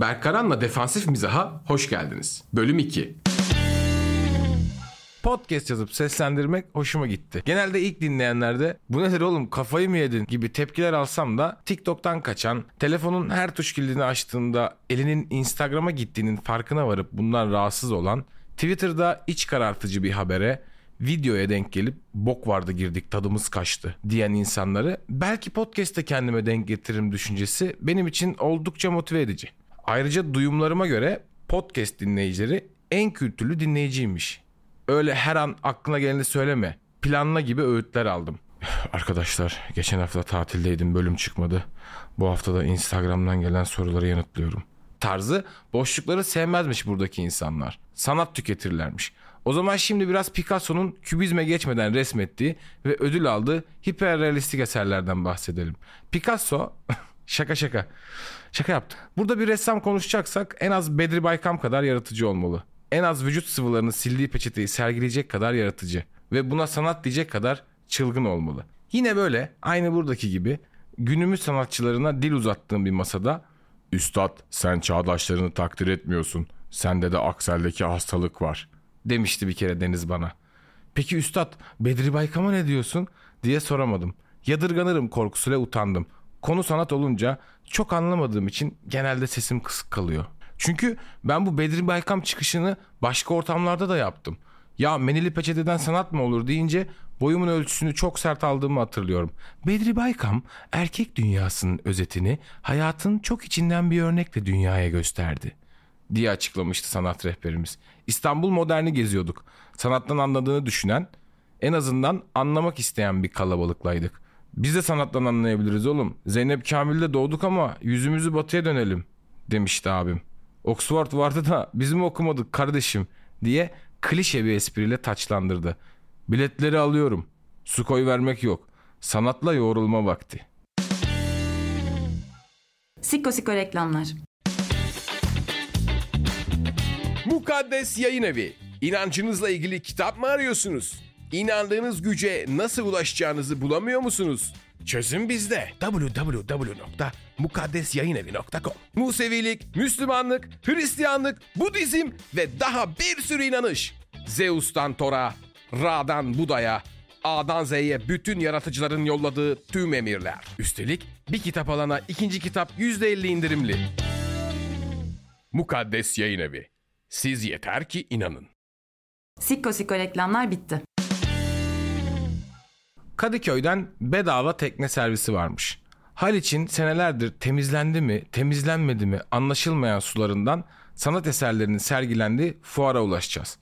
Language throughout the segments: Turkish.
Berkaran'la Defansif Mizaha hoş geldiniz. Bölüm 2. Podcast yazıp seslendirmek hoşuma gitti. Genelde ilk dinleyenlerde bu nedir oğlum kafayı mı yedin gibi tepkiler alsam da TikTok'tan kaçan, telefonun her tuş kilidini açtığında elinin Instagram'a gittiğinin farkına varıp bundan rahatsız olan, Twitter'da iç karartıcı bir habere videoya denk gelip bok vardı girdik tadımız kaçtı diyen insanları belki podcast'te kendime denk getiririm düşüncesi benim için oldukça motive edici. Ayrıca duyumlarıma göre podcast dinleyicileri en kültürlü dinleyiciymiş. Öyle her an aklına geleni söyleme. Planla gibi öğütler aldım. Arkadaşlar geçen hafta tatildeydim bölüm çıkmadı. Bu hafta da Instagram'dan gelen soruları yanıtlıyorum. Tarzı boşlukları sevmezmiş buradaki insanlar. Sanat tüketirlermiş. O zaman şimdi biraz Picasso'nun kübizme geçmeden resmettiği ve ödül aldığı hiperrealistik eserlerden bahsedelim. Picasso şaka şaka. Şaka yaptım. Burada bir ressam konuşacaksak en az Bedri Baykam kadar yaratıcı olmalı. En az vücut sıvılarını sildiği peçeteyi sergileyecek kadar yaratıcı ve buna sanat diyecek kadar çılgın olmalı. Yine böyle aynı buradaki gibi günümüz sanatçılarına dil uzattığım bir masada Üstad sen çağdaşlarını takdir etmiyorsun. Sende de akseldeki hastalık var demişti bir kere Deniz bana. Peki Üstad Bedri Baykam'a ne diyorsun diye soramadım. Yadırganırım korkusuyla utandım. Konu sanat olunca çok anlamadığım için genelde sesim kısık kalıyor. Çünkü ben bu Bedri Baykam çıkışını başka ortamlarda da yaptım. Ya menili peçeteden sanat mı olur deyince boyumun ölçüsünü çok sert aldığımı hatırlıyorum. Bedri Baykam erkek dünyasının özetini hayatın çok içinden bir örnekle dünyaya gösterdi diye açıklamıştı sanat rehberimiz. İstanbul moderni geziyorduk. Sanattan anladığını düşünen, en azından anlamak isteyen bir kalabalıklaydık. Biz de sanattan anlayabiliriz oğlum. Zeynep Kamil'de doğduk ama yüzümüzü batıya dönelim demişti abim. Oxford vardı da biz mi okumadık kardeşim diye klişe bir espriyle taçlandırdı. Biletleri alıyorum. Su koy vermek yok. Sanatla yoğrulma vakti. Siko siko reklamlar. Mukaddes Yayın Evi. İnancınızla ilgili kitap mı arıyorsunuz? İnandığınız güce nasıl ulaşacağınızı bulamıyor musunuz? Çözüm bizde. www.mukaddesyayınevi.com Musevilik, Müslümanlık, Hristiyanlık, Budizm ve daha bir sürü inanış. Zeus'tan Thor'a, Ra'dan Buda'ya, A'dan Z'ye bütün yaratıcıların yolladığı tüm emirler. Üstelik bir kitap alana ikinci kitap %50 indirimli. Mukaddes Yayın Evi. Siz yeter ki inanın. Siko siko reklamlar bitti. Kadıköy'den bedava tekne servisi varmış. Haliç'in senelerdir temizlendi mi, temizlenmedi mi anlaşılmayan sularından sanat eserlerinin sergilendiği fuara ulaşacağız.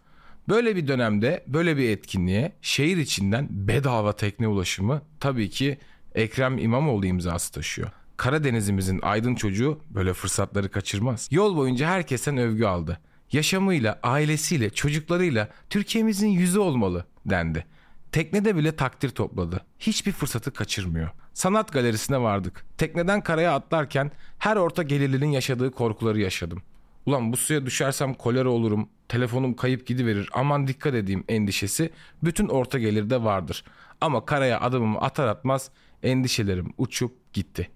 Böyle bir dönemde böyle bir etkinliğe şehir içinden bedava tekne ulaşımı tabii ki Ekrem İmamoğlu imzası taşıyor. Karadenizimizin aydın çocuğu böyle fırsatları kaçırmaz. Yol boyunca herkesten övgü aldı. Yaşamıyla, ailesiyle, çocuklarıyla Türkiye'mizin yüzü olmalı dendi. Teknede bile takdir topladı. Hiçbir fırsatı kaçırmıyor. Sanat galerisine vardık. Tekneden karaya atlarken her orta gelirlinin yaşadığı korkuları yaşadım. Ulan bu suya düşersem kolera olurum, telefonum kayıp gidiverir aman dikkat edeyim endişesi bütün orta gelirde vardır. Ama karaya adımımı atar atmaz endişelerim uçup gitti.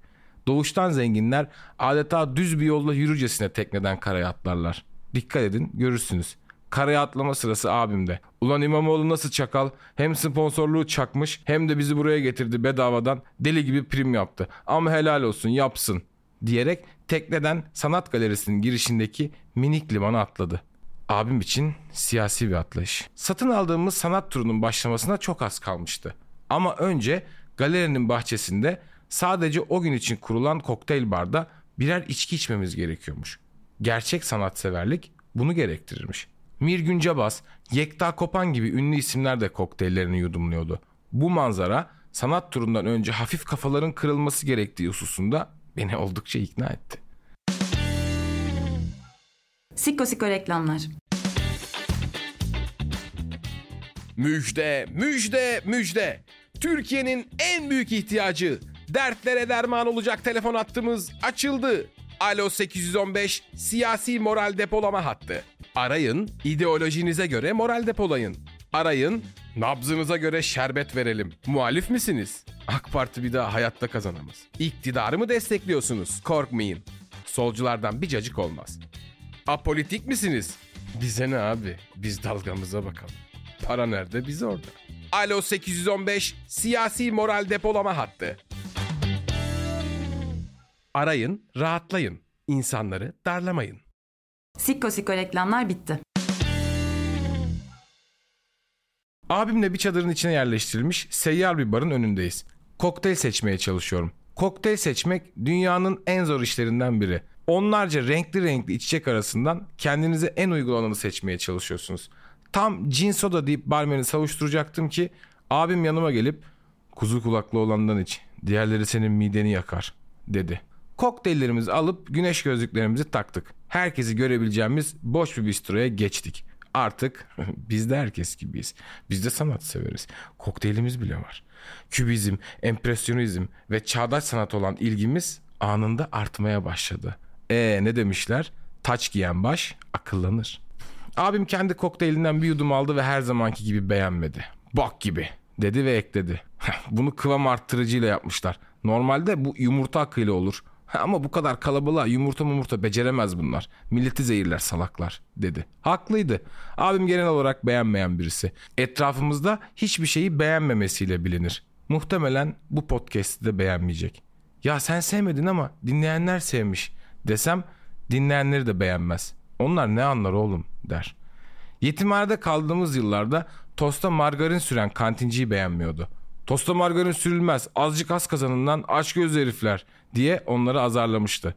Doğuştan zenginler adeta düz bir yolla yürücesine tekneden karaya atlarlar. Dikkat edin görürsünüz. Karaya atlama sırası abimde. Ulan İmamoğlu nasıl çakal? Hem sponsorluğu çakmış hem de bizi buraya getirdi bedavadan. Deli gibi prim yaptı. Ama helal olsun yapsın. Diyerek tekneden sanat galerisinin girişindeki minik limana atladı. Abim için siyasi bir atlayış. Satın aldığımız sanat turunun başlamasına çok az kalmıştı. Ama önce galerinin bahçesinde sadece o gün için kurulan kokteyl barda birer içki içmemiz gerekiyormuş. Gerçek sanatseverlik bunu gerektirirmiş. Mirgün Cabas, Yekta Kopan gibi ünlü isimler de kokteyllerini yudumluyordu. Bu manzara sanat turundan önce hafif kafaların kırılması gerektiği hususunda beni oldukça ikna etti. Siko siko reklamlar. Müjde, müjde, müjde. Türkiye'nin en büyük ihtiyacı dertlere derman olacak telefon hattımız açıldı. Alo 815 siyasi moral depolama hattı. Arayın, ideolojinize göre moral depolayın. Arayın, nabzınıza göre şerbet verelim. Muhalif misiniz? AK Parti bir daha hayatta kazanamaz. İktidarı mı destekliyorsunuz? Korkmayın. Solculardan bir cacık olmaz. Apolitik misiniz? Bize ne abi? Biz dalgamıza bakalım. Para nerede biz orada. Alo 815 siyasi moral depolama hattı. Arayın, rahatlayın. İnsanları darlamayın. Sikko Siko reklamlar bitti. Abimle bir çadırın içine yerleştirilmiş seyyar bir barın önündeyiz. Kokteyl seçmeye çalışıyorum. Kokteyl seçmek dünyanın en zor işlerinden biri. Onlarca renkli renkli içecek arasından kendinize en uygun olanı seçmeye çalışıyorsunuz. Tam cin soda deyip barmeni savuşturacaktım ki abim yanıma gelip kuzu kulaklı olandan iç diğerleri senin mideni yakar dedi. Kokteyllerimizi alıp güneş gözlüklerimizi taktık. Herkesi görebileceğimiz boş bir bistroya geçtik. Artık biz de herkes gibiyiz. Biz de sanat severiz. Kokteylimiz bile var. Kübizm, empresyonizm ve çağdaş sanat olan ilgimiz anında artmaya başladı. E ne demişler? Taç giyen baş akıllanır. Abim kendi kokteylinden bir yudum aldı ve her zamanki gibi beğenmedi. Bak gibi dedi ve ekledi. Bunu kıvam arttırıcıyla yapmışlar. Normalde bu yumurta akıyla olur. Ama bu kadar kalabalığa yumurta mumurta beceremez bunlar. Milleti zehirler salaklar dedi. Haklıydı. Abim genel olarak beğenmeyen birisi. Etrafımızda hiçbir şeyi beğenmemesiyle bilinir. Muhtemelen bu podcast'i de beğenmeyecek. Ya sen sevmedin ama dinleyenler sevmiş desem dinleyenleri de beğenmez. Onlar ne anlar oğlum der. Yetimhanede kaldığımız yıllarda tosta margarin süren kantinciyi beğenmiyordu. Tosta margarin sürülmez azıcık az kazanından aç göz herifler diye onları azarlamıştı.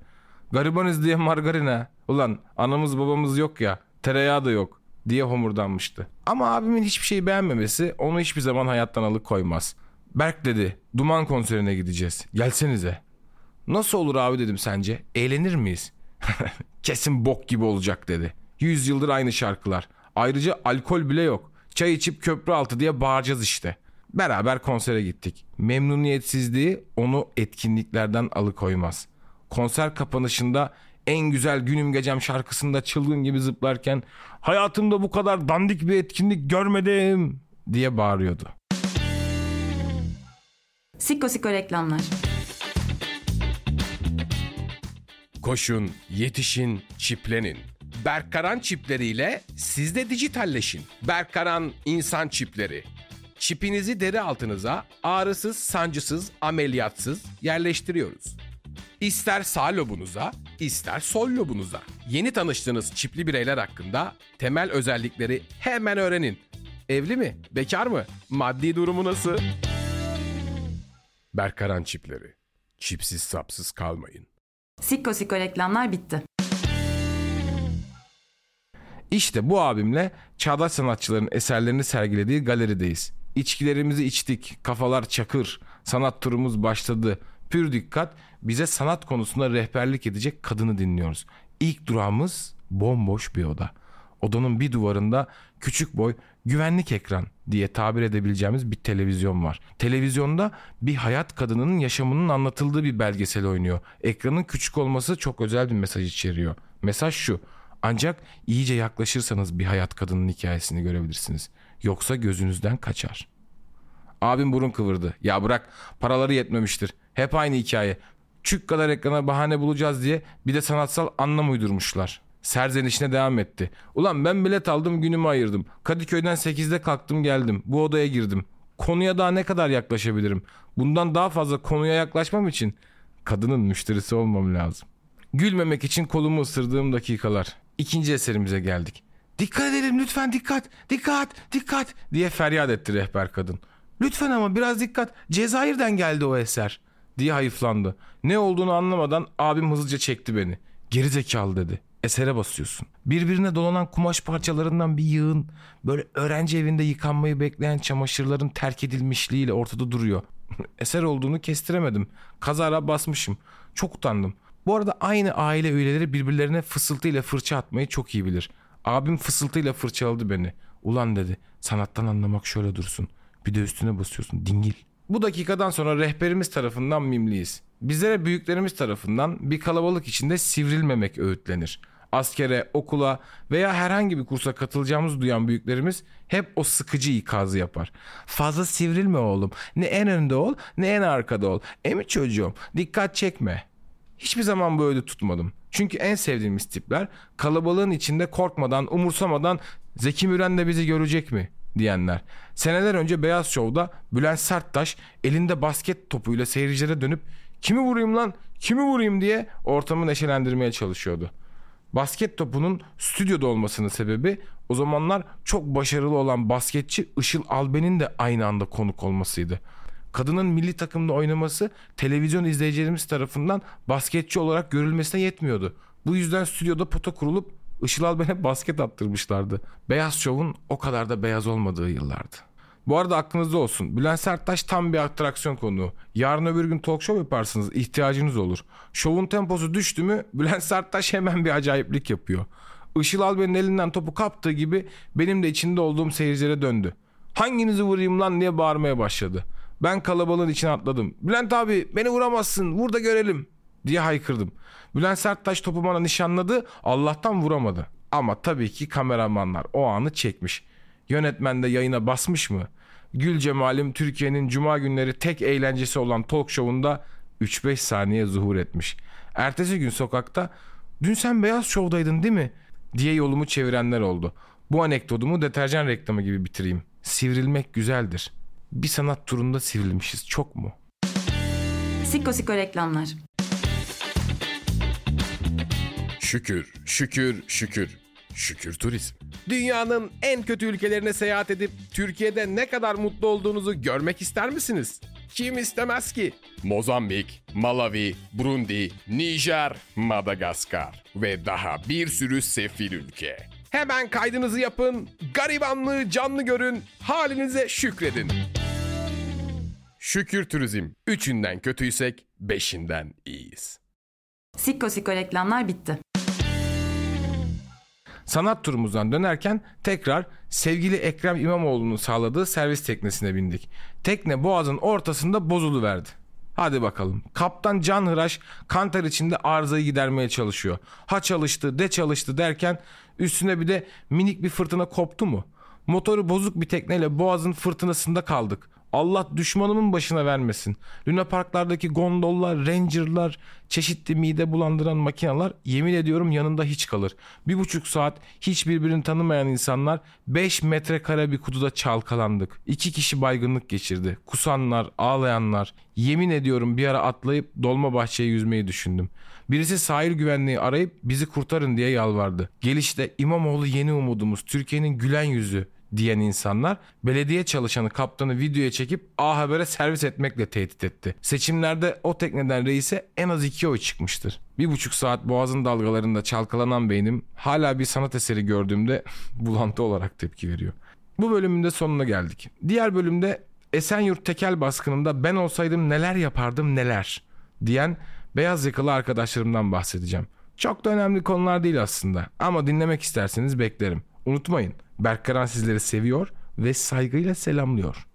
Garibanız diye margarine ulan anamız babamız yok ya tereyağı da yok diye homurdanmıştı. Ama abimin hiçbir şeyi beğenmemesi onu hiçbir zaman hayattan alıkoymaz. Berk dedi Duman konserine gideceğiz gelsenize. Nasıl olur abi dedim sence eğlenir miyiz? Kesin bok gibi olacak dedi. Yüz yıldır aynı şarkılar. Ayrıca alkol bile yok. Çay içip köprü altı diye bağıracağız işte. Beraber konsere gittik. Memnuniyetsizliği onu etkinliklerden alıkoymaz. Konser kapanışında en güzel günüm gecem şarkısında çılgın gibi zıplarken hayatımda bu kadar dandik bir etkinlik görmedim diye bağırıyordu. Sikko Siko reklamlar. Koşun, yetişin, çiplenin. Berkaran çipleriyle siz de dijitalleşin. Berkaran insan çipleri. Çipinizi deri altınıza ağrısız, sancısız, ameliyatsız yerleştiriyoruz. İster sağ lobunuza, ister sol lobunuza. Yeni tanıştığınız çipli bireyler hakkında temel özellikleri hemen öğrenin. Evli mi? Bekar mı? Maddi durumu nasıl? Berkaran çipleri. Çipsiz sapsız kalmayın. Sikko Siko reklamlar bitti. İşte bu abimle çağdaş sanatçıların eserlerini sergilediği galerideyiz. İçkilerimizi içtik, kafalar çakır, sanat turumuz başladı. Pür dikkat bize sanat konusunda rehberlik edecek kadını dinliyoruz. İlk durağımız bomboş bir oda. Odanın bir duvarında küçük boy güvenlik ekran diye tabir edebileceğimiz bir televizyon var. Televizyonda bir hayat kadınının yaşamının anlatıldığı bir belgesel oynuyor. Ekranın küçük olması çok özel bir mesaj içeriyor. Mesaj şu. Ancak iyice yaklaşırsanız bir hayat kadının hikayesini görebilirsiniz. Yoksa gözünüzden kaçar. Abim burun kıvırdı. Ya bırak paraları yetmemiştir. Hep aynı hikaye. Çük kadar ekrana bahane bulacağız diye bir de sanatsal anlam uydurmuşlar. Serzenişine devam etti. Ulan ben bilet aldım günümü ayırdım. Kadıköy'den 8'de kalktım geldim. Bu odaya girdim. Konuya daha ne kadar yaklaşabilirim? Bundan daha fazla konuya yaklaşmam için kadının müşterisi olmam lazım. Gülmemek için kolumu ısırdığım dakikalar. İkinci eserimize geldik. Dikkat edelim lütfen dikkat, dikkat, dikkat diye feryat etti rehber kadın. Lütfen ama biraz dikkat. Cezayir'den geldi o eser diye hayıflandı. Ne olduğunu anlamadan abim hızlıca çekti beni. Geri zekalı dedi. Esere basıyorsun. Birbirine dolanan kumaş parçalarından bir yığın böyle öğrenci evinde yıkanmayı bekleyen çamaşırların terk edilmişliğiyle ortada duruyor. Eser olduğunu kestiremedim. Kazara basmışım. Çok utandım. Bu arada aynı aile üyeleri birbirlerine fısıltıyla fırça atmayı çok iyi bilir. Abim fısıltıyla fırçaladı beni. Ulan dedi sanattan anlamak şöyle dursun. Bir de üstüne basıyorsun dingil. Bu dakikadan sonra rehberimiz tarafından mimliyiz. Bizlere büyüklerimiz tarafından bir kalabalık içinde sivrilmemek öğütlenir. Askere, okula veya herhangi bir kursa katılacağımızı duyan büyüklerimiz hep o sıkıcı ikazı yapar. Fazla sivrilme oğlum. Ne en önde ol ne en arkada ol. Emi çocuğum dikkat çekme. Hiçbir zaman böyle tutmadım. Çünkü en sevdiğimiz tipler kalabalığın içinde korkmadan, umursamadan Zeki Müren de bizi görecek mi diyenler. Seneler önce Beyaz Show'da Bülent Serttaş elinde basket topuyla seyircilere dönüp kimi vurayım lan, kimi vurayım diye ortamı neşelendirmeye çalışıyordu. Basket topunun stüdyoda olmasının sebebi o zamanlar çok başarılı olan basketçi Işıl Alben'in de aynı anda konuk olmasıydı. Kadının milli takımda oynaması televizyon izleyicilerimiz tarafından basketçi olarak görülmesine yetmiyordu. Bu yüzden stüdyoda pota kurulup Işıl Alben'e basket attırmışlardı. Beyaz şovun o kadar da beyaz olmadığı yıllardı. Bu arada aklınızda olsun. Bülent Serttaş tam bir atraksiyon konuğu. Yarın öbür gün talk show yaparsınız. ihtiyacınız olur. Şovun temposu düştü mü Bülent Serttaş hemen bir acayiplik yapıyor. Işıl Alben'in elinden topu kaptığı gibi benim de içinde olduğum seyircilere döndü. Hanginizi vurayım lan diye bağırmaya başladı. Ben kalabalığın içine atladım. Bülent abi beni vuramazsın vur da görelim diye haykırdım. Bülent Serttaş topu bana nişanladı Allah'tan vuramadı. Ama tabii ki kameramanlar o anı çekmiş. Yönetmen de yayına basmış mı? Gül Cemal'im Türkiye'nin cuma günleri tek eğlencesi olan talk show'unda 3-5 saniye zuhur etmiş. Ertesi gün sokakta dün sen beyaz şovdaydın değil mi? diye yolumu çevirenler oldu. Bu anekdotumu deterjan reklamı gibi bitireyim. Sivrilmek güzeldir. Bir sanat turunda sivrilmişiz çok mu? Siko Siko reklamlar. Şükür, şükür, şükür. Şükür turizm. Dünyanın en kötü ülkelerine seyahat edip Türkiye'de ne kadar mutlu olduğunuzu görmek ister misiniz? Kim istemez ki? Mozambik, Malawi, Burundi, Nijer, Madagaskar ve daha bir sürü sefil ülke. Hemen kaydınızı yapın, garibanlığı canlı görün, halinize şükredin. Şükür Turizm. Üçünden kötüysek beşinden iyiyiz. Siko Siko reklamlar bitti. Sanat turumuzdan dönerken tekrar sevgili Ekrem İmamoğlu'nun sağladığı servis teknesine bindik. Tekne boğazın ortasında bozuluverdi. Hadi bakalım. Kaptan Can Hıraş kantar içinde arızayı gidermeye çalışıyor. Ha çalıştı de çalıştı derken üstüne bir de minik bir fırtına koptu mu? Motoru bozuk bir tekneyle boğazın fırtınasında kaldık. Allah düşmanımın başına vermesin. Luna Parklardaki gondollar, rangerlar, çeşitli mide bulandıran makineler yemin ediyorum yanında hiç kalır. Bir buçuk saat hiç birbirini tanımayan insanlar 5 metrekare bir kutuda çalkalandık. İki kişi baygınlık geçirdi. Kusanlar, ağlayanlar. Yemin ediyorum bir ara atlayıp Dolmabahçe'ye yüzmeyi düşündüm. Birisi sahil güvenliği arayıp bizi kurtarın diye yalvardı. Gelişte İmamoğlu yeni umudumuz, Türkiye'nin gülen yüzü diyen insanlar belediye çalışanı kaptanı videoya çekip A Haber'e servis etmekle tehdit etti. Seçimlerde o tekneden reise en az iki oy çıkmıştır. Bir buçuk saat boğazın dalgalarında çalkalanan beynim hala bir sanat eseri gördüğümde bulantı olarak tepki veriyor. Bu bölümün de sonuna geldik. Diğer bölümde Esenyurt tekel baskınında ben olsaydım neler yapardım neler diyen beyaz yakalı arkadaşlarımdan bahsedeceğim. Çok da önemli konular değil aslında ama dinlemek isterseniz beklerim. Unutmayın Berk Karan sizleri seviyor ve saygıyla selamlıyor.